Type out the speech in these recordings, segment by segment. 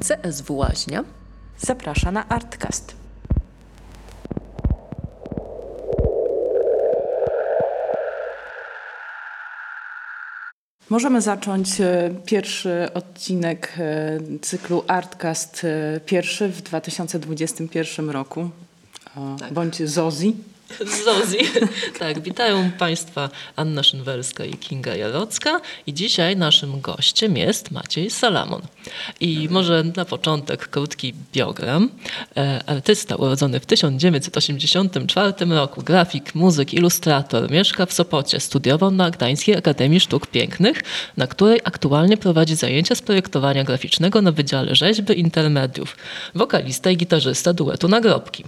CSW Łaźnia zaprasza na Artcast. Możemy zacząć e, pierwszy odcinek e, cyklu Artcast, e, pierwszy w 2021 roku. Tak. Bądź Zozi. Zozi. Tak, witają Państwa Anna Szynwerska i Kinga Jarocka i dzisiaj naszym gościem jest Maciej Salamon. I może na początek krótki biogram. E, artysta urodzony w 1984 roku, grafik, muzyk, ilustrator, mieszka w Sopocie, studiował na Gdańskiej Akademii Sztuk Pięknych, na której aktualnie prowadzi zajęcia z projektowania graficznego na Wydziale Rzeźby Intermediów. Wokalista i gitarzysta duetu Nagrobki.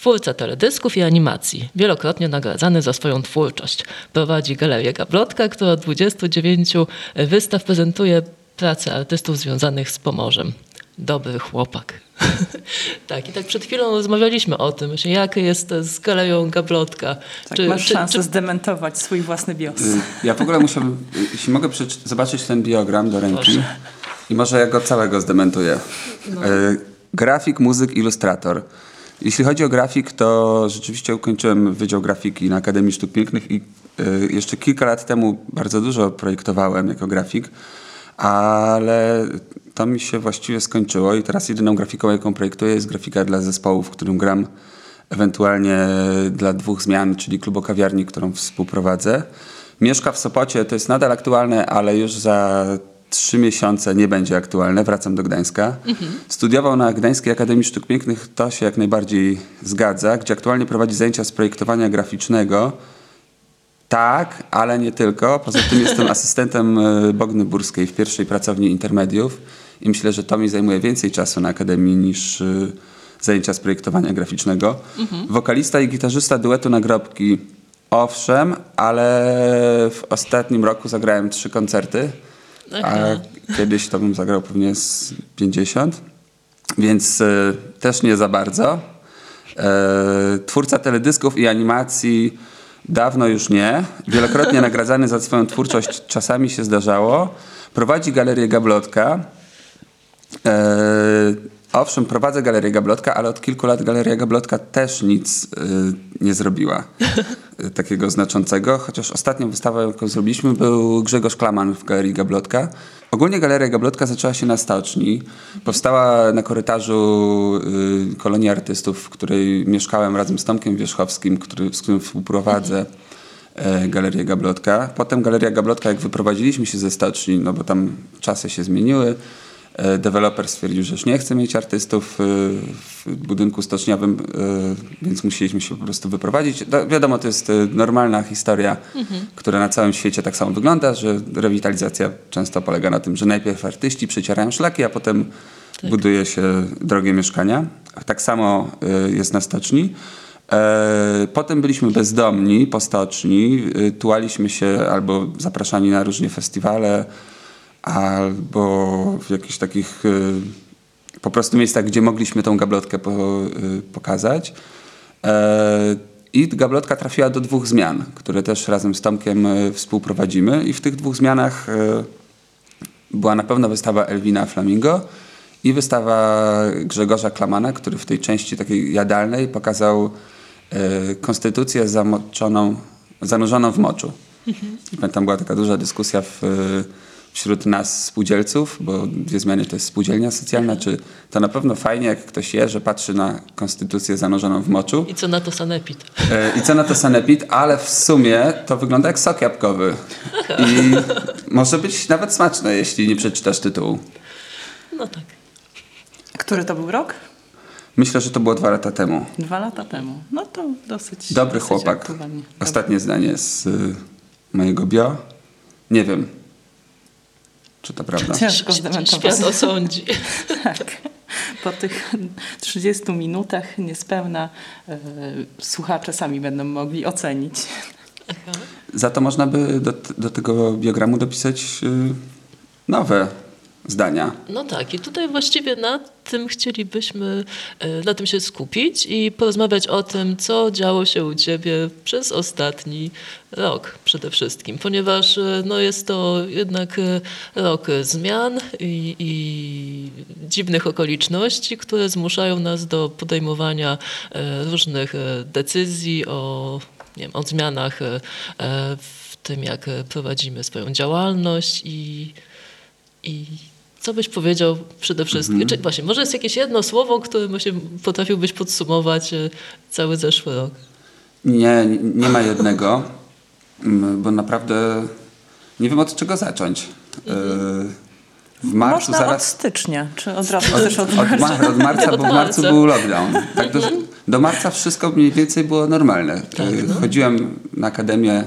Twórca teledysków i animacji, wielokrotnie nagradzany za swoją twórczość. Prowadzi galerię Gablotka, która od 29 wystaw prezentuje prace artystów związanych z Pomorzem. Dobry chłopak. tak, i tak przed chwilą rozmawialiśmy o tym, właśnie jak jest z galerią Gablotka. Tak, czy, masz czy, szansę czy... zdementować swój własny bios. Y, ja w ogóle musiałbym, jeśli mogę zobaczyć ten biogram do ręki Proszę. i może ja go całego zdementuję. No. Y, grafik, muzyk, ilustrator. Jeśli chodzi o grafik, to rzeczywiście ukończyłem Wydział Grafiki na Akademii Sztuk Pięknych i y, jeszcze kilka lat temu bardzo dużo projektowałem jako grafik, ale to mi się właściwie skończyło i teraz jedyną grafiką, jaką projektuję jest grafika dla zespołu, w którym gram ewentualnie dla dwóch zmian, czyli klubu kawiarni, którą współprowadzę. Mieszka w Sopocie, to jest nadal aktualne, ale już za trzy miesiące nie będzie aktualne, wracam do Gdańska. Mhm. Studiował na Gdańskiej Akademii Sztuk Pięknych, to się jak najbardziej zgadza, gdzie aktualnie prowadzi zajęcia z projektowania graficznego. Tak, ale nie tylko. Poza tym jestem asystentem e, Bogny Burskiej w pierwszej pracowni intermediów i myślę, że to mi zajmuje więcej czasu na Akademii niż e, zajęcia z projektowania graficznego. Mhm. Wokalista i gitarzysta duetu Nagrobki, owszem, ale w ostatnim roku zagrałem trzy koncerty a kiedyś to bym zagrał pewnie z 50, więc e, też nie za bardzo. E, twórca teledysków i animacji dawno już nie. Wielokrotnie nagradzany za swoją twórczość czasami się zdarzało. Prowadzi galerię Gablotka. E, Owszem, prowadzę Galerię Gablotka, ale od kilku lat Galeria Gablotka też nic y, nie zrobiła y, takiego znaczącego, chociaż ostatnią wystawę, jaką zrobiliśmy, był Grzegorz Klaman w Galerii Gablotka. Ogólnie Galeria Gablotka zaczęła się na stoczni. Powstała na korytarzu y, kolonii artystów, w której mieszkałem razem z Tomkiem Wierzchowskim, który, z którym współprowadzę. E, Galerię Gablotka. Potem Galeria Gablotka, jak wyprowadziliśmy się ze stoczni, no bo tam czasy się zmieniły, deweloper stwierdził, że już nie chce mieć artystów e, w budynku stoczniowym, e, więc musieliśmy się po prostu wyprowadzić. wiadomo, to jest normalna historia, mhm. która na całym świecie tak samo wygląda, że rewitalizacja często polega na tym, że najpierw artyści przecierają szlaki, a potem tak. buduje się drogie mieszkania. Tak samo jest na stoczni. Potem byliśmy bezdomni po stoczni, tułaliśmy się albo zapraszani na różne festiwale, albo w jakichś takich y, po prostu miejscach, gdzie mogliśmy tą gablotkę po, y, pokazać. E, I gablotka trafiła do dwóch zmian, które też razem z Tomkiem y, współprowadzimy. I w tych dwóch zmianach była na pewno wystawa Elwina Flamingo i wystawa Grzegorza Klamana, który w tej części takiej jadalnej pokazał konstytucję zamoczoną, zanurzoną w moczu. Mhm. I pamiętam, była taka duża dyskusja w wśród nas spółdzielców, bo dwie zmiany to jest spółdzielnia socjalna, czy to na pewno fajnie, jak ktoś je, że patrzy na konstytucję zanurzoną w moczu. I co na to sanepid. E, I co na to sanepid, ale w sumie to wygląda jak sok jabłkowy. I może być nawet smaczne, jeśli nie przeczytasz tytułu. No tak. Który to był rok? Myślę, że to było dwa lata temu. Dwa lata temu. No to dosyć. Dobry dosyć chłopak. Aktualnie. Ostatnie zdanie z y, mojego bio. Nie wiem, czy to prawda? Ciężko zdementować. Świat osądzi. tak. Po tych 30 minutach niespełna e, słuchacze sami będą mogli ocenić. Za to można by do, do tego biogramu dopisać y, nowe zdania. No tak, i tutaj właściwie na tym chcielibyśmy, e, na tym się skupić i porozmawiać o tym, co działo się u Ciebie przez ostatni rok przede wszystkim, ponieważ e, no, jest to jednak e, rok zmian i, i dziwnych okoliczności, które zmuszają nas do podejmowania różnych decyzji o, nie wiem, o zmianach w tym, jak prowadzimy swoją działalność i, i co byś powiedział przede wszystkim? Mhm. Czy właśnie, może jest jakieś jedno słowo, którym właśnie potrafiłbyś podsumować e, cały zeszły rok? Nie, nie ma jednego, bo naprawdę nie wiem od czego zacząć. Mhm. W marcu Można zaraz... od stycznia, czy od razu od, też od marca? Od, od marca, bo w marcu był lockdown. Tak do, do marca wszystko mniej więcej było normalne. Tak, no. Chodziłem na akademię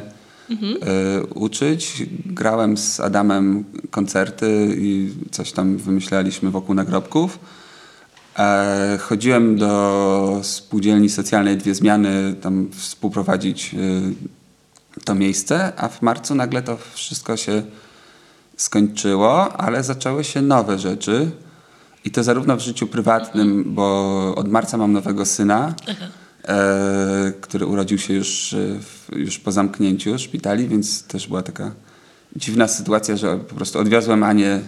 mhm. uczyć. Grałem z Adamem koncerty i coś tam wymyślaliśmy wokół nagrobków. E, chodziłem do spółdzielni socjalnej dwie zmiany, tam współprowadzić y, to miejsce, a w marcu nagle to wszystko się skończyło, ale zaczęły się nowe rzeczy. I to zarówno w życiu prywatnym, bo od marca mam nowego syna. Aha e, który urodził się już, e, już po zamknięciu szpitali, więc też była taka dziwna sytuacja, że po prostu odwiozłem Anię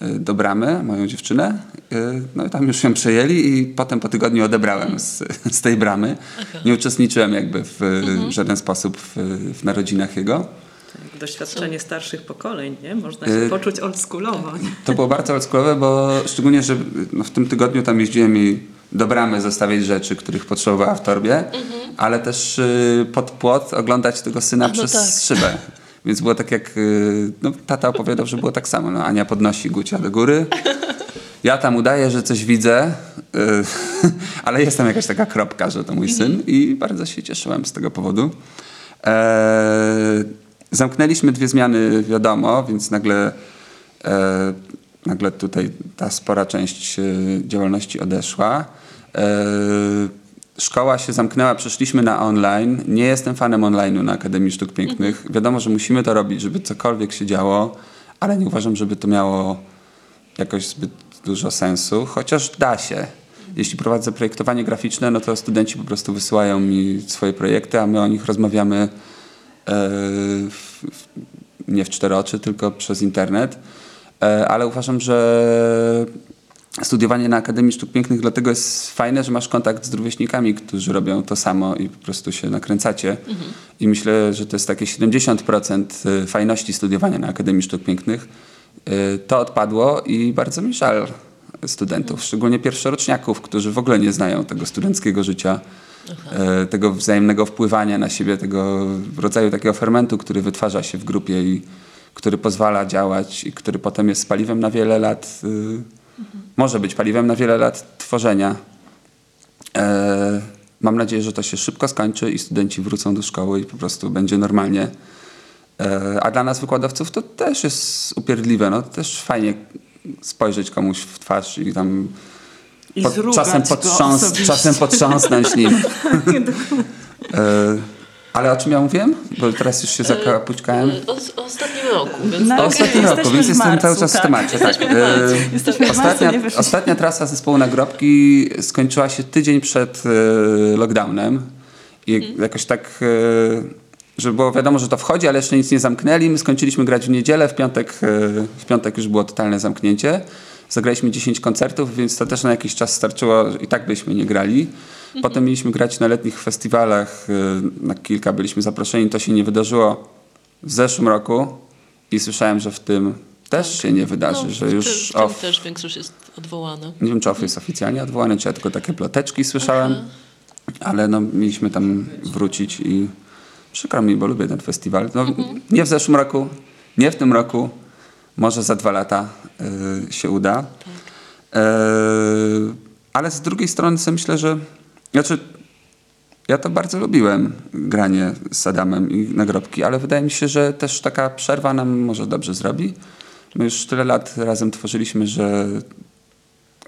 e, do bramy, moją dziewczynę. E, no i tam już ją przejęli i potem po tygodniu odebrałem z, z tej bramy. Nie uczestniczyłem jakby w mhm. żaden sposób w, w narodzinach jego. Tak, doświadczenie starszych pokoleń, nie? Można się poczuć oldschoolowo. To było bardzo oldschoolowe, bo szczególnie, że no, w tym tygodniu tam jeździłem i do bramy zostawiać rzeczy, których potrzebowała w torbie, mhm. ale też y, pod płot oglądać tego syna no przez tak. szybę. Więc było tak jak, y, no, tata opowiadał, że było tak samo. No, Ania podnosi Gucia do góry. Ja tam udaję, że coś widzę, y, ale jest tam jakaś taka kropka, że to mój syn mhm. i bardzo się cieszyłem z tego powodu. E, zamknęliśmy dwie zmiany, wiadomo, więc nagle e, nagle tutaj ta spora część e, działalności odeszła. E, szkoła się zamknęła, przeszliśmy na online. Nie jestem fanem online'u na Akademii Sztuk Pięknych. Mhm. Wiadomo, że musimy to robić, żeby cokolwiek się działo, ale nie uważam, żeby to miało jakoś zbyt dużo sensu, chociaż da się. Jeśli prowadzę projektowanie graficzne, no to studenci po prostu wysyłają mi swoje projekty, a my o nich rozmawiamy e, w, w, nie w cztery oczy, tylko przez internet. E, ale uważam, że studiowanie na Akademii Sztuk Pięknych dlatego jest fajne, że masz kontakt z rówieśnikami, którzy robią to samo i po prostu się nakręcacie. Mhm. I myślę, że to jest takie 70% e, fajności studiowania na Akademii Sztuk Pięknych. E, to odpadło i bardzo mi żal studentów, mhm. szczególnie pierwszoroczniaków, którzy w ogóle nie znają tego studenckiego życia, Aha. tego wzajemnego wpływania na siebie, tego rodzaju takiego fermentu, który wytwarza się w grupie i który pozwala działać i który potem jest paliwem na wiele lat, mhm. może być paliwem na wiele lat tworzenia. E, mam nadzieję, że to się szybko skończy i studenci wrócą do szkoły i po prostu będzie normalnie. E, a dla nas wykładowców to też jest upierdliwe. No, też fajnie spojrzeć komuś w twarz i tam I czasem, potrząs czasem potrząsnąć nim. e, ale o czym ja mówiłem? Bo teraz już się zakapućkałem. O, o ostatnim roku. Więc no, o ostatnim roku, więc jestem cały czas tak. w temacie. Tak. Jesteśmy w ostatnia, marcu, ostatnia trasa zespołu Nagrobki skończyła się tydzień przed e, lockdownem. I hmm. jakoś tak, e, że było wiadomo, że to wchodzi, ale jeszcze nic nie zamknęli. My skończyliśmy grać w niedzielę, w piątek, e, w piątek już było totalne zamknięcie. Zagraliśmy 10 koncertów, więc to też na jakiś czas starczyło i tak byśmy nie grali. Mhm. Potem mieliśmy grać na letnich festiwalach, y, na kilka byliśmy zaproszeni, to się nie wydarzyło w zeszłym roku i słyszałem, że w tym też tak. się nie wydarzy, no, że już w tym, off... też większość jest odwołana. Nie wiem, czy off jest oficjalnie odwołany, czy ja tylko takie ploteczki słyszałem, Aha. ale no, mieliśmy tam wrócić i przykro mi, bo lubię ten festiwal. No, mhm. Nie w zeszłym roku, nie w tym roku, może za dwa lata y, się uda. Tak. Y, ale z drugiej strony myślę, że znaczy, ja to bardzo lubiłem, granie z Adamem i nagrobki, ale wydaje mi się, że też taka przerwa nam może dobrze zrobi. My już tyle lat razem tworzyliśmy, że,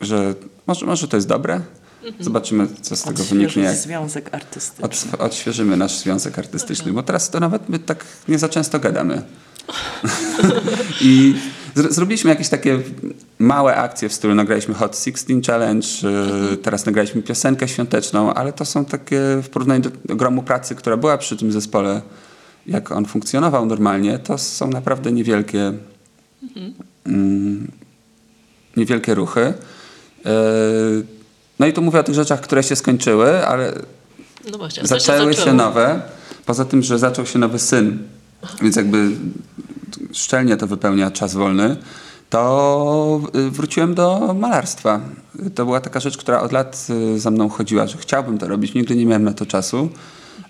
że może, może to jest dobre. Mhm. Zobaczymy, co z tego wyniknie. Związek artystyczny. Od, odświeżymy nasz związek artystyczny, bo teraz to nawet my tak nie za często gadamy. I Zrobiliśmy jakieś takie małe akcje w stylu, nagraliśmy Hot 16 Challenge, y, teraz nagraliśmy piosenkę świąteczną, ale to są takie w porównaniu do ogromu pracy, która była przy tym zespole, jak on funkcjonował normalnie, to są naprawdę niewielkie, mm, niewielkie ruchy. Y, No i tu mówię o tych rzeczach, które się skończyły, ale No właśnie, zaczęły się zaczęło? nowe. Poza tym, że zaczął się nowy syn, więc jakby szczelnie to wypełnia czas wolny, to y, wróciłem do malarstwa. To była taka rzecz, która od lat y, za mną chodziła, że chciałbym to robić, nigdy nie miałem na to czasu,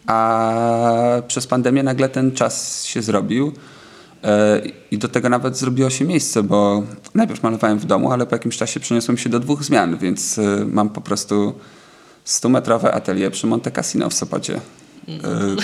a przez pandemię nagle ten czas się zrobił. E, I do tego nawet zrobiło się miejsce, bo najpierw malowałem w domu, ale po jakimś czasie przeniosłem się do dwóch zmian, więc y, mam po prostu 100-metrowe atelier przy Monte Cassino w Sopocie. E,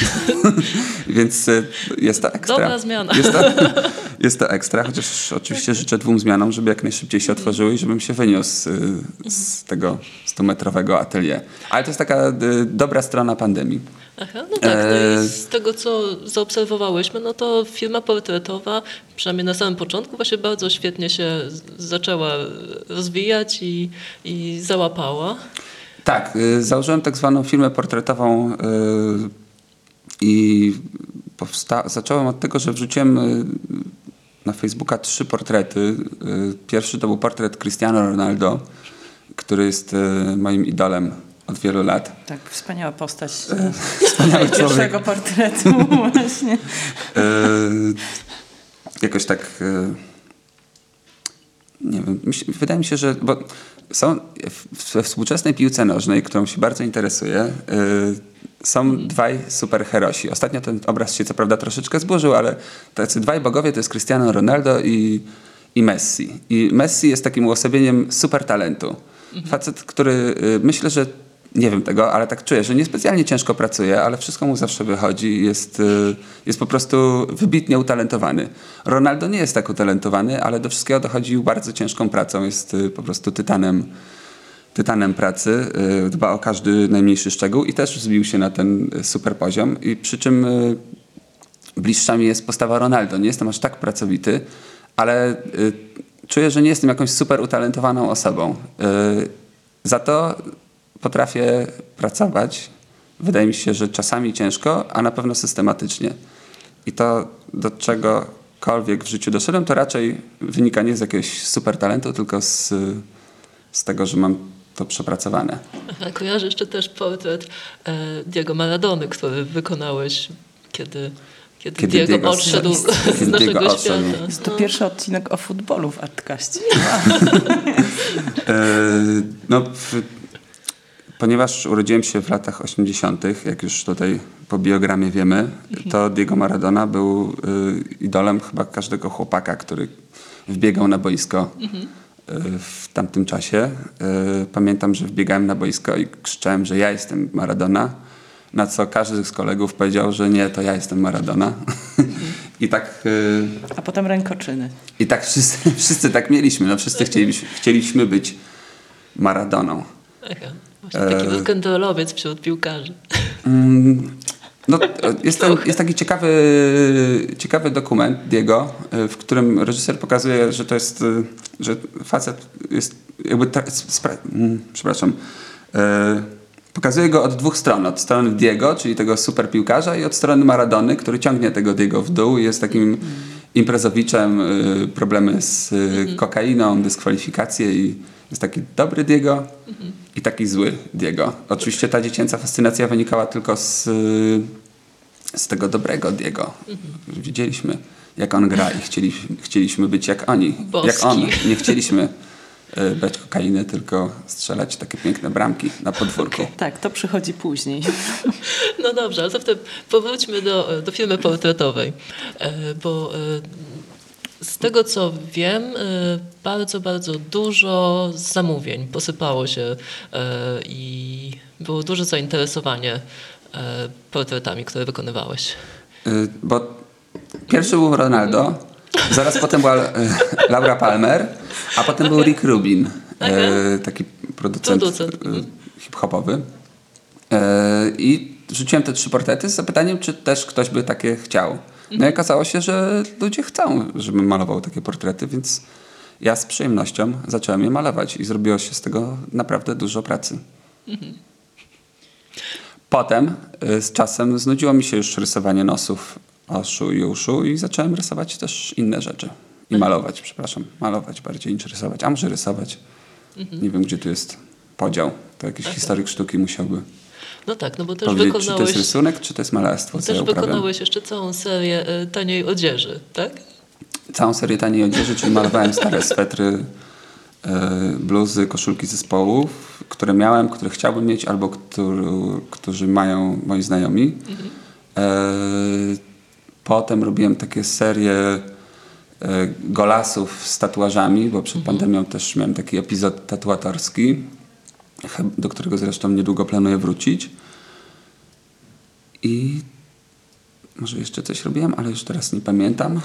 Więc y, jest to ekstra. Dobra zmiana. Jest to, jest to ekstra, chociaż oczywiście życzę dwóm zmianom, żeby jak najszybciej się otworzyły i żebym się wyniósł y, z tego 100-metrowego atelier. Ale to jest taka dobra strona pandemii. Aha, no tak, no z tego co zaobserwowałyśmy, no to firma portretowa, przynajmniej na samym początku, właśnie bardzo świetnie się zaczęła rozwijać i, i załapała. Tak, y, założyłem tak zwaną firmę portretową y, i zacząłem od tego, że wrzuciłem y, na Facebooka trzy portrety. Pierwszy to był portret Cristiano Ronaldo, który jest moim idolem od wielu lat. Tak, wspaniała postać Wspaniały pierwszego portretu właśnie. Jakoś tak. nie wiem, wydaje mi się, że. Bo są we współczesnej piłce nożnej, którą się bardzo interesuje, y, są dwaj superherosi. Ostatnio ten obraz się co prawda troszeczkę zburzył, ale tacy dwaj bogowie to jest Cristiano Ronaldo i, i Messi. I Messi jest takim uosobieniem super talentu. Facet, który y, myślę, że nie wiem tego, ale tak czuję, że niespecjalnie ciężko pracuje, ale wszystko mu zawsze wychodzi. Jest, y, jest po prostu wybitnie utalentowany. Ronaldo nie jest tak utalentowany, ale do wszystkiego dochodzi bardzo ciężką pracą. Jest y, po prostu tytanem, tytanem pracy. y, Dba o każdy najmniejszy szczegół i też zbił się na ten super poziom. I przy czym bliższa mi jest postawa Ronaldo. Nie jestem aż tak pracowity, ale czuję, że nie jestem jakąś super utalentowaną osobą. Za to potrafię pracować. Wydaje mi się, że czasami ciężko, a na pewno systematycznie. I to, do czegokolwiek w życiu doszedłem, to raczej wynika nie z jakiegoś super talentu, tylko z, z tego, że mam to przepracowane. Aha, kojarzę jeszcze też portret e, Diego Maradony, który wykonałeś, kiedy, kiedy, Kiedy Diego, Diego odszedł z- z, kiedy naszego Diego odszedł. świata. Jest to No. pierwszy odcinek o futbolu w Artkaście. E, no, ponieważ urodziłem się w latach 80., jak już tutaj po biogramie wiemy, to Diego Maradona był y, idolem chyba każdego chłopaka, który wbiegał na boisko y, w tamtym czasie. Y, pamiętam, że wbiegałem na boisko i krzyczałem, że ja jestem Maradona. Na co każdy z kolegów powiedział, że nie, to ja jestem Maradona. I tak y, A potem rękoczyny. i tak wszyscy, wszyscy tak mieliśmy. No, wszyscy chcieliśmy, chcieliśmy być Maradoną. Aha, właśnie taki E, rock'n'rollowiec wśród piłkarzy. Mm, No, jest, ten, jest taki ciekawy, ciekawy dokument Diego, y, w którym reżyser pokazuje, że to jest, y, że facet jest jakby, mm, przepraszam, y, pokazuje go od dwóch stron. Od strony Diego, czyli tego super piłkarza i od strony Maradony, który ciągnie tego Diego w dół i jest takim imprezowiczem, y, problemy z y, kokainą, dyskwalifikacje i jest taki dobry Diego i taki zły Diego. Oczywiście ta dziecięca fascynacja wynikała tylko z, z tego dobrego Diego. Widzieliśmy, jak on gra i chcieliśmy, chcieliśmy być jak oni. Boski. Jak on. Nie chcieliśmy brać kokainy, tylko strzelać takie piękne bramki na podwórku. Tak, to przychodzi później. No dobrze, ale to wtedy powróćmy do, do firmy portretowej, E, bo e, z tego co wiem, e, bardzo, bardzo dużo zamówień posypało się i było duże zainteresowanie portretami, które wykonywałeś. Y, Bo pierwszy był Ronaldo, zaraz potem była y, Laura Palmer, a potem był Rick Rubin, y, taki producent, Producent, y, mhm. hip-hopowy. I rzuciłem te trzy portrety z zapytaniem, czy też ktoś by takie chciał. No i okazało się, że ludzie chcą, żebym malował takie portrety, więc ja z przyjemnością zacząłem je malować i zrobiło się z tego naprawdę dużo pracy. Potem y, z czasem znudziło mi się już rysowanie nosów, oczu i uszu i zacząłem rysować też inne rzeczy. I malować, przepraszam. Malować bardziej niż rysować. A może rysować. Nie wiem, gdzie tu jest podział. To jakiś historyk sztuki musiałby No tak, no bo też powiedzieć, czy to wykonałeś, jest rysunek, czy to jest malarstwo, też ja wykonałeś jeszcze całą serię y, taniej odzieży, tak? Całą serię taniej odzieży, czyli malowałem stare swetry, e, bluzy, koszulki zespołów, które miałem, które chciałbym mieć, albo którzy mają moi znajomi. E, Potem robiłem takie serie e, golasów z tatuażami, bo przed pandemią też miałem taki epizod tatuatorski, do którego zresztą niedługo planuję wrócić. I może jeszcze coś robiłem, ale już teraz nie pamiętam.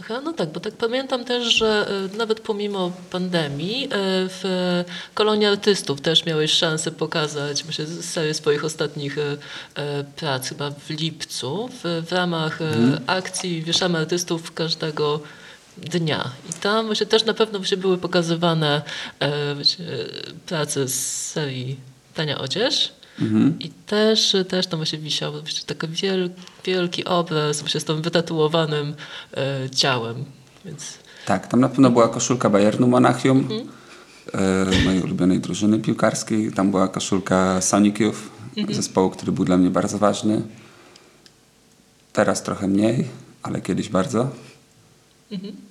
Aha, no tak, bo tak pamiętam też, że y, nawet pomimo pandemii y, w Kolonii Artystów też miałeś szansę pokazać myślę, serię swoich ostatnich y, prac chyba w lipcu w, w ramach y, akcji Wieszamy Artystów każdego dnia. I tam właśnie też na pewno właśnie były pokazywane prace z serii Tania Odzież. I też, też tam właśnie wisiał właśnie taki wiel, wielki obraz właśnie z tym wytatuowanym e, ciałem. Więc Tak, tam na pewno była koszulka Bayernu Monachium, e, mojej ulubionej drużyny piłkarskiej. Tam była koszulka Sonic Youth, zespołu, który był dla mnie bardzo ważny. Teraz trochę mniej, ale kiedyś bardzo.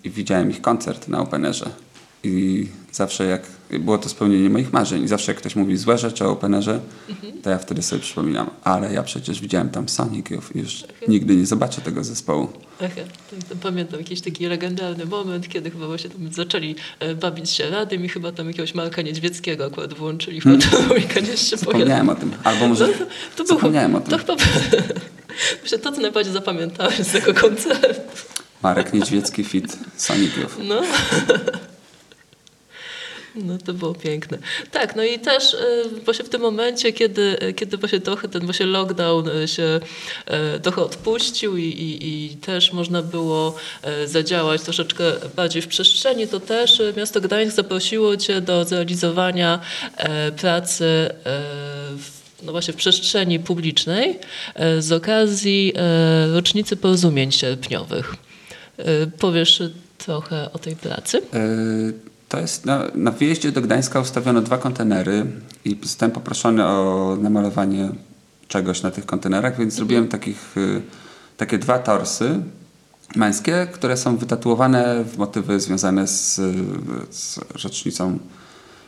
I widziałem ich koncert na Openerze. I zawsze jak, było to spełnienie moich marzeń. I zawsze jak ktoś mówi złe rzeczy o Openerze, to ja wtedy sobie przypominam, ale ja przecież widziałem tam Youth i już nigdy nie zobaczę tego zespołu. Aha, pamiętam jakiś taki legendarny moment, kiedy chyba właśnie tam zaczęli e, bawić się radym i chyba tam jakiegoś Marka Niedźwieckiego akurat włączyli w tę trójkę, nie się Zapomniałem o tym. Albo może No, to, to zapomniałem o tym. to chyba, myślę, to co najbardziej zapamiętałem z tego koncertu. Marek Niedźwiecki fit Youth. No. No to było piękne. Tak, no i też e, właśnie w tym momencie, kiedy, e, kiedy właśnie trochę ten właśnie lockdown e, się e, trochę odpuścił i, i, i też można było e, zadziałać troszeczkę bardziej w przestrzeni, to też e, miasto Gdańsk zaprosiło Cię do zrealizowania e, pracy e, w no właśnie w przestrzeni publicznej e, z okazji e, rocznicy porozumień sierpniowych. E, Powiesz trochę o tej pracy? Yy, To jest na, na wyjeździe do Gdańska ustawiono dwa kontenery i zostałem poproszony o namalowanie czegoś na tych kontenerach, więc zrobiłem takich, y, takie dwa torsy męskie, które są wytatuowane w motywy związane z, z rocznicą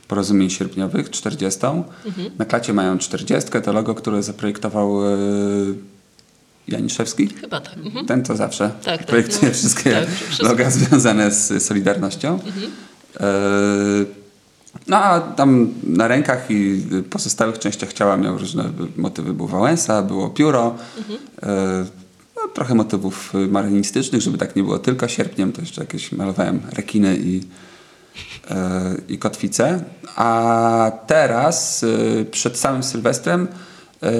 porozumień sierpniowych, 40. Na klacie mają 40, to logo, które zaprojektował y, Janiszewski. Chyba tak. Mhm. Ten to zawsze tak, projektuje no, wszystkie tak, wszystko. loga związane z Solidarnością. E, No a tam na rękach i pozostałych częściach ciała miał różne motywy. Był Wałęsa, było pióro, e, no, trochę motywów marynistycznych, żeby tak nie było tylko sierpniem, to jeszcze jakieś malowałem rekiny i, e, i kotwice. A teraz e, przed samym Sylwestrem e,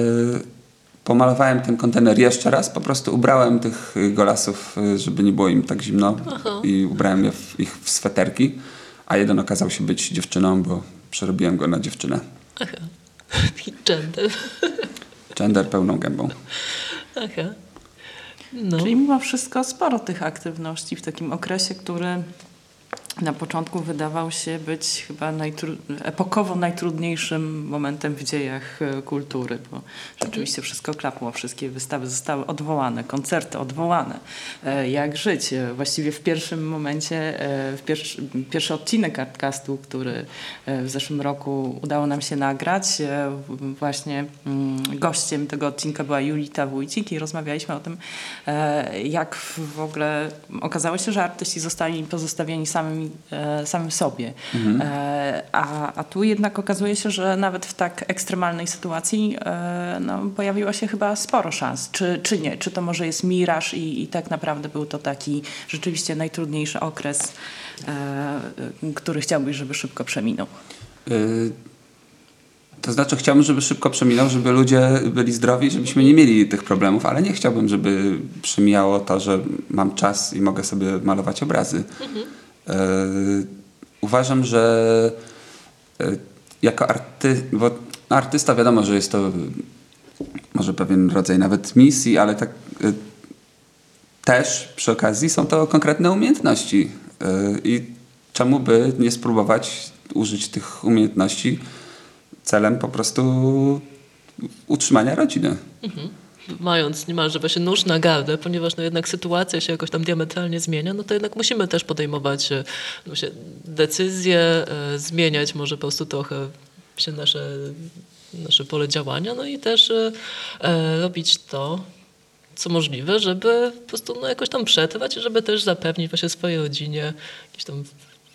pomalowałem ten kontener jeszcze raz, po prostu ubrałem tych golasów, e, żeby nie było im tak zimno Aha. i ubrałem ich w sweterki, a jeden okazał się być dziewczyną, bo przerobiłem go na dziewczynę. Aha. Gender. Gender pełną gębą. Aha. No. Czyli mimo wszystko sporo tych aktywności w takim okresie, który na początku wydawał się być chyba najtru- epokowo najtrudniejszym momentem w dziejach e, kultury, bo rzeczywiście wszystko klapło, wszystkie wystawy zostały odwołane, koncerty odwołane. E, Jak żyć? E, Właściwie w pierwszym momencie, w pierwszy, pierwszy odcinek Artcastu, który w zeszłym roku udało nam się nagrać, właśnie mm, gościem tego odcinka była Julita Wójcik i rozmawialiśmy o tym, jak w ogóle okazało się, że artyści zostali pozostawieni samym, e, samym sobie. E, A, a tu jednak okazuje się, że nawet w tak ekstremalnej sytuacji e, no, pojawiło się chyba sporo szans. Czy, czy nie? Czy to może jest miraż i, i tak naprawdę był to taki rzeczywiście najtrudniejszy okres, e, który chciałbyś, żeby szybko przeminął? Y, To znaczy chciałbym, żeby szybko przeminął, żeby ludzie byli zdrowi, żebyśmy nie mieli tych problemów, ale nie chciałbym, żeby przemijało to, że mam czas i mogę sobie malować obrazy. E, uważam, że e, jako arty, bo artysta wiadomo, że jest to może pewien rodzaj nawet misji, ale tak e, też przy okazji są to konkretne umiejętności. E, I czemu by nie spróbować użyć tych umiejętności celem po prostu utrzymania rodziny. Mając niemalże właśnie nóż na gardle, ponieważ no jednak sytuacja się jakoś tam diametralnie zmienia, no to jednak musimy też podejmować e, no decyzje, e, zmieniać może po prostu trochę się nasze, nasze pole działania, no i też e, robić to, co możliwe, żeby po prostu no, jakoś tam przetrwać żeby też zapewnić właśnie swojej rodzinie jakieś tam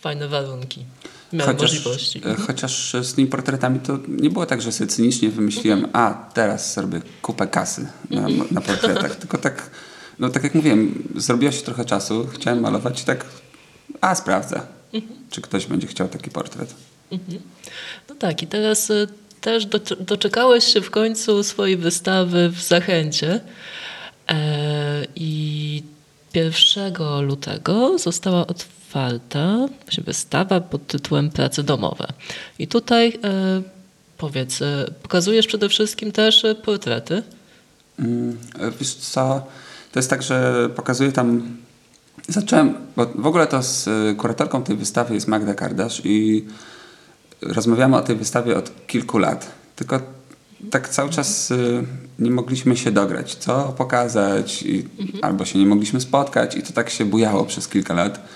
fajne warunki, miałem możliwości. e, chociaż z tymi portretami to nie było tak, że sobie cynicznie wymyśliłem, a teraz zrobię kupę kasy na, na portretach, tylko tak, no tak jak mówiłem, zrobiło się trochę czasu, chciałem malować i tak, a sprawdzę, czy ktoś będzie chciał taki portret. No tak, i teraz y, też do, doczekałeś się w końcu swojej wystawy w Zachęcie e, i 1 lutego została otwarta wystawa pod tytułem Prace domowe. I tutaj e, powiedz, e, pokazujesz przede wszystkim też e, portrety. Mm, Wiesz co, to jest tak, że pokazuję tam, zacząłem, bo w ogóle to z kuratorką tej wystawy jest Magda Kardasz i rozmawiamy o tej wystawie od kilku lat, tylko tak cały czas y, nie mogliśmy się dograć, co pokazać, i, albo się nie mogliśmy spotkać i to tak się bujało przez kilka lat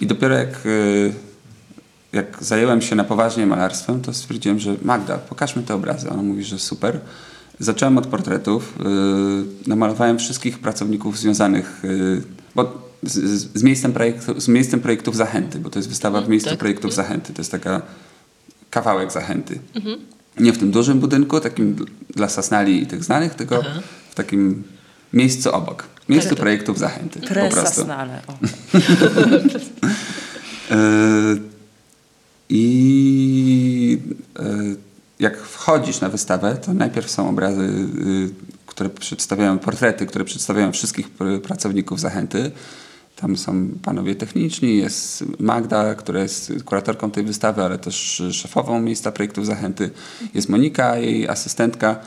i dopiero jak, y, jak zajęłem się na poważnie malarstwem, to stwierdziłem, że Magda, pokażmy te obrazy. Ona mówi, że super. Zacząłem od portretów. Yy, namalowałem wszystkich pracowników związanych bo z, z, miejscem projektu, z miejscem projektów Zachęty, bo to jest wystawa w miejscu tak. projektów Zachęty. To jest taka kawałek Zachęty. Nie w tym dużym budynku, takim dla Sasnali i tych znanych, tylko Aha. w takim miejscu obok. Miejscu Tak, tak. projektów Zachęty. po Presa prostu. snale. O. Yy, I yy, jak wchodzisz na wystawę, to najpierw są obrazy, yy, które przedstawiają portrety, które przedstawiają wszystkich pr- pracowników Zachęty. Tam są panowie techniczni, jest Magda, która jest kuratorką tej wystawy, ale też szefową miejsca projektów Zachęty. Jest Monika, jej asystentka.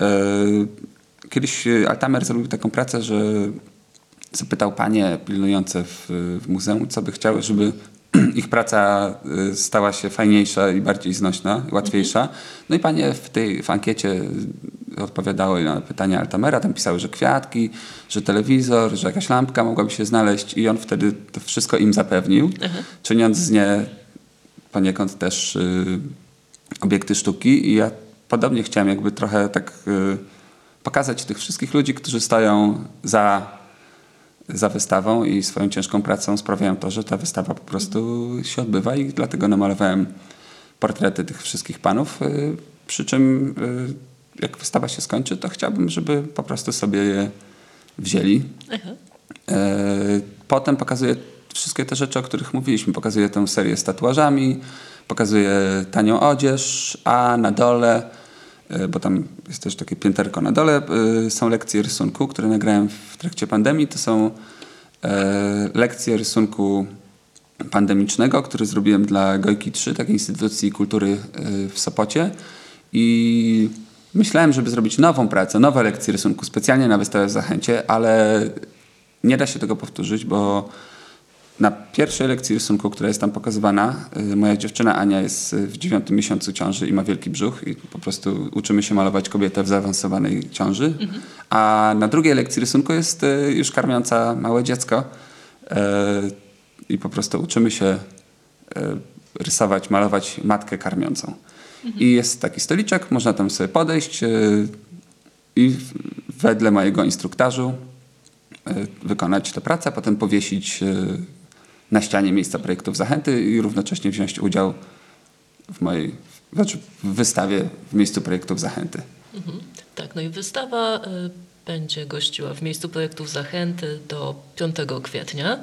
Yy, Kiedyś yy, Altamer zrobił taką pracę, że zapytał panie pilnujące w, w muzeum, co by chciały, żeby ich praca y, stała się fajniejsza i bardziej znośna, łatwiejsza. No i panie w tej w ankiecie odpowiadały na pytania Altamera, tam pisały, że kwiatki, że telewizor, że jakaś lampka mogłaby się znaleźć i on wtedy to wszystko im zapewnił, czyniąc z nie poniekąd też y, obiekty sztuki. I ja podobnie chciałem jakby trochę tak y, pokazać tych wszystkich ludzi, którzy stoją za za wystawą i swoją ciężką pracą sprawiają to, że ta wystawa po prostu się odbywa i dlatego namalowałem portrety tych wszystkich panów. y, Przy czym y, jak wystawa się skończy, to chciałbym, żeby po prostu sobie je wzięli. Aha. E, Potem pokazuję wszystkie te rzeczy, o których mówiliśmy. Pokazuję tę serię z tatuażami, pokazuję tanią odzież, a na dole, bo tam jest też takie pięterko na dole, e, są lekcje rysunku, które nagrałem w trakcie pandemii. To są e, lekcje rysunku pandemicznego, który zrobiłem dla Gojki 3, takiej instytucji kultury e, w Sopocie. I myślałem, żeby zrobić nową pracę, nowe lekcje rysunku specjalnie na wystawę w Zachęcie, ale nie da się tego powtórzyć, bo na pierwszej lekcji rysunku, która jest tam pokazywana, y, moja dziewczyna Ania jest y, w dziewiątym miesiącu ciąży i ma wielki brzuch i po prostu uczymy się malować kobietę w zaawansowanej ciąży. A na drugiej lekcji rysunku jest y, już karmiąca małe dziecko i po prostu uczymy się rysować, malować matkę karmiącą. I jest taki stoliczek, można tam sobie podejść i wedle mojego instruktażu wykonać tę pracę, a potem powiesić na ścianie miejsca projektów Zachęty i równocześnie wziąć udział w mojej, znaczy w wystawie w miejscu projektów Zachęty. Mhm. Tak, no i wystawa y, będzie gościła w miejscu projektów Zachęty do 5 kwietnia,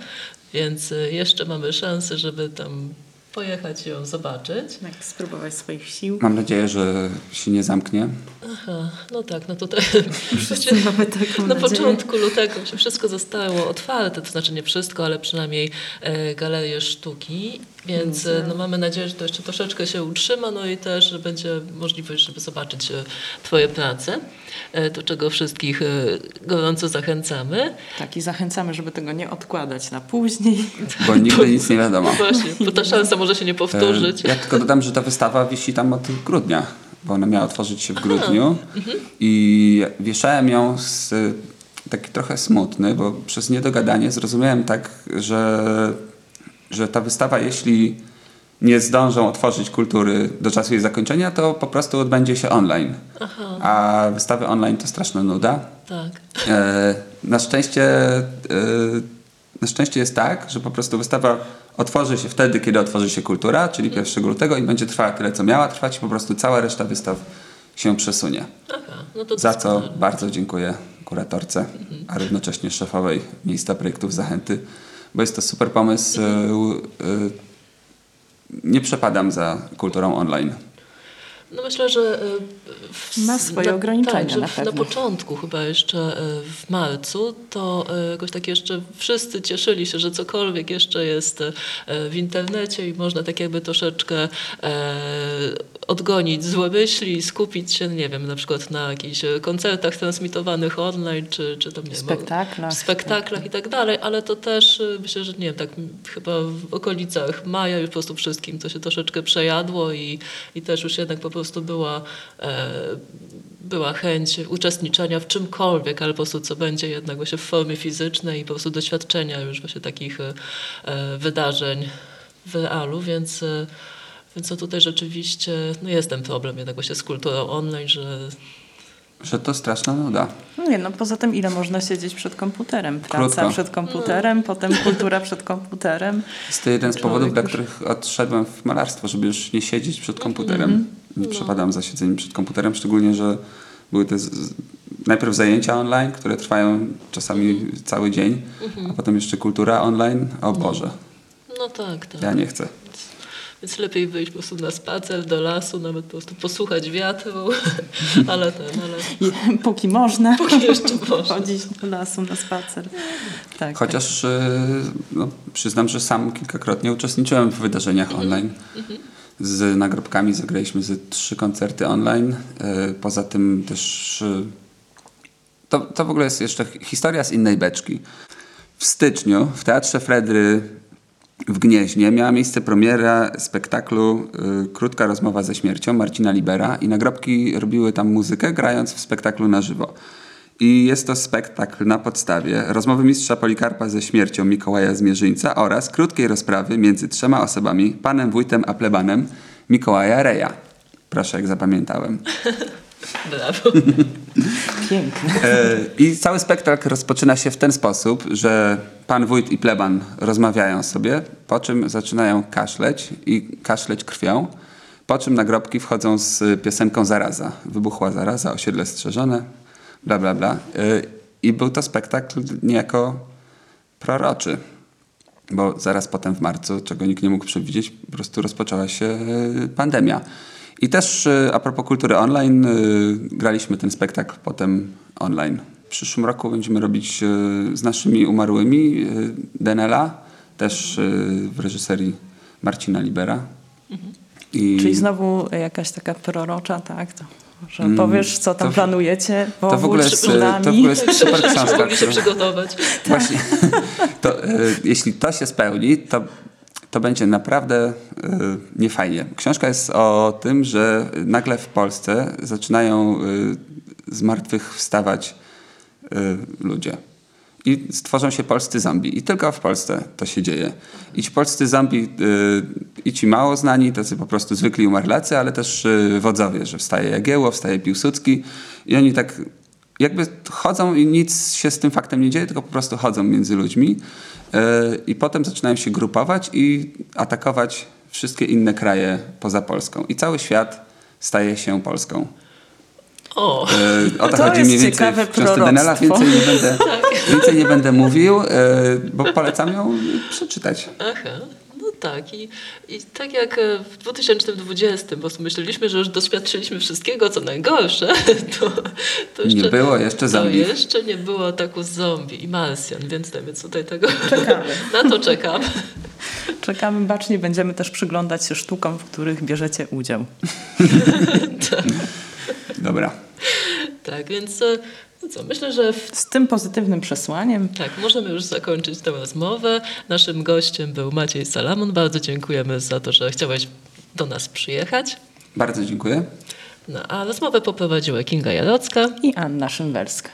więc y, jeszcze mamy szansę, żeby tam pojechać ją zobaczyć. Jak spróbować swoich sił. Mam nadzieję, że się nie zamknie. Aha, no tak, no tutaj Wszyscy mamy taką na nadzieję. początku lutego się wszystko zostało otwarte, to znaczy nie wszystko, ale przynajmniej e, galerie sztuki, więc e, no, mamy nadzieję, że to jeszcze troszeczkę się utrzyma, no i też że będzie możliwość, żeby zobaczyć e, Twoje prace, e, do czego wszystkich e, gorąco zachęcamy. Tak, i zachęcamy, żeby tego nie odkładać na później. Bo nigdy nic nie wiadomo. Właśnie, bo ta szansa może się nie powtórzyć. E, Ja tylko dodam, że ta wystawa wisi tam od grudnia, bo ona miała otworzyć się w grudniu i wieszałem ją z taki trochę smutny, bo przez niedogadanie zrozumiałem tak, że, że ta wystawa, jeśli nie zdążą otworzyć kultury do czasu jej zakończenia, to po prostu odbędzie się online. A wystawy online to straszna nuda. Tak. E, na szczęście e, na szczęście jest tak, że po prostu wystawa otworzy się wtedy, kiedy otworzy się kultura, czyli 1 lutego i będzie trwała tyle, co miała trwać i po prostu cała reszta wystaw się przesunie. Aha, no to Za co bardzo dziękuję kuratorce, a równocześnie szefowej miejsca projektów Zachęty, bo jest to super pomysł. E, e, Nie przepadam za kulturą online. No myślę, że e, w, Ma swoje ograniczenia tak, że na pewno. na początku chyba jeszcze w marcu to jakoś tak jeszcze wszyscy cieszyli się, że cokolwiek jeszcze jest w internecie i można tak jakby troszeczkę e, odgonić złe myśli i skupić się, nie wiem, na przykład na jakichś koncertach transmitowanych online, czy, czy tam nie Spektaklach. spektaklach i tak dalej, ale to też y, myślę, że nie wiem, tak chyba w okolicach maja już po prostu wszystkim to się troszeczkę przejadło i, i też już jednak po prostu była, e, była chęć uczestniczenia w czymkolwiek, ale po prostu co będzie jednak właśnie w formie fizycznej i po prostu doświadczenia już właśnie takich e, wydarzeń w realu, więc e, więc no tutaj rzeczywiście no jest ten problem jednak właśnie z kulturą online, że Że to straszna nuda. No nie, no poza tym ile można siedzieć przed komputerem? Praca Krótko. przed komputerem, potem kultura przed komputerem. Jest to jeden z powodów, dla już- których odszedłem w malarstwo, żeby już nie siedzieć przed komputerem. Nie przepadam za siedzeniem przed komputerem, szczególnie, że były te z, najpierw zajęcia online, które trwają czasami cały dzień, a potem jeszcze kultura online. O Boże, no tak, tak. ja nie chcę. Więc lepiej wyjść po prostu na spacer do lasu, nawet po prostu posłuchać wiatru, ale ten, ale I, póki można. Póki jeszcze można. Chodzić do lasu na spacer. Tak, Chociaż y, no, przyznam, że sam kilkakrotnie uczestniczyłem w wydarzeniach online. Z nagrobkami zagraliśmy ze trzy koncerty online. Y, Poza tym też y, to, to w ogóle jest jeszcze historia z innej beczki. W styczniu w Teatrze Fredry w Gnieźnie miała miejsce premiera spektaklu y, Krótka rozmowa ze śmiercią Marcina Libera i nagrobki robiły tam muzykę, grając w spektaklu na żywo. I jest to spektakl na podstawie rozmowy mistrza Polikarpa ze śmiercią Mikołaja Zmierzyńca oraz krótkiej rozprawy między trzema osobami, panem wójtem a plebanem Mikołaja Reja. Proszę, jak zapamiętałem. brawo. Piękne. E, I cały spektakl rozpoczyna się w ten sposób, że pan wójt i pleban rozmawiają sobie, po czym zaczynają kaszleć i kaszleć krwią, po czym nagrobki wchodzą z piosenką Zaraza. Wybuchła zaraza, osiedle strzeżone, bla, bla, bla. E, I był to spektakl niejako proroczy, bo zaraz potem w marcu, czego nikt nie mógł przewidzieć, po prostu rozpoczęła się e, pandemia. I też e, a propos kultury online, e, graliśmy ten spektakl potem online. W przyszłym roku będziemy robić e, z naszymi umarłymi Denela, też w reżyserii Marcina Libera. I Czyli znowu jakaś taka prorocza, tak? To, że powiesz, co tam Mm, to planujecie, to w ogóle jest, to w ogóle jest super książka, mogli się która, przygotować. Właśnie, to, e, jeśli to się spełni, to, to będzie naprawdę e, niefajnie. Książka jest o tym, że nagle w Polsce zaczynają e, z martwych wstawać e, ludzie. I stworzą się polscy zombie. I tylko w Polsce to się dzieje. I ci polscy zombie, y, i ci mało znani, tacy po prostu zwykli umarlacy, ale też y, wodzowie, że wstaje Jagiełło, wstaje Piłsudski. I oni tak jakby chodzą i nic się z tym faktem nie dzieje, tylko po prostu chodzą między ludźmi. Y, I potem zaczynają się grupować i atakować wszystkie inne kraje poza Polską. I cały świat staje się Polską. O, E, O to, To chodzi jest mniej więcej ciekawe w książce Denela. Więcej nie będę, więcej nie będę mówił, e, bo polecam ją przeczytać. aha. Tak, i, i tak jak e, w 2020, bo myśleliśmy, że już doświadczyliśmy wszystkiego, co najgorsze, to, to jeszcze, Nie było jeszcze to zombie. jeszcze nie było ataku zombie i Marsjan, więc więc tutaj tego Czekamy. na to czekam. Czekamy bacznie, będziemy też przyglądać się sztukom, w których bierzecie udział. Dobra. Tak, więc e, no co, myślę, że w Z tym pozytywnym przesłaniem Tak, możemy już zakończyć tę rozmowę. Naszym gościem był Maciej Salamon. Bardzo dziękujemy za to, że chciałeś do nas przyjechać. Bardzo dziękuję. No, a rozmowę poprowadziła Kinga Jarocka. i Anna Szymwerska.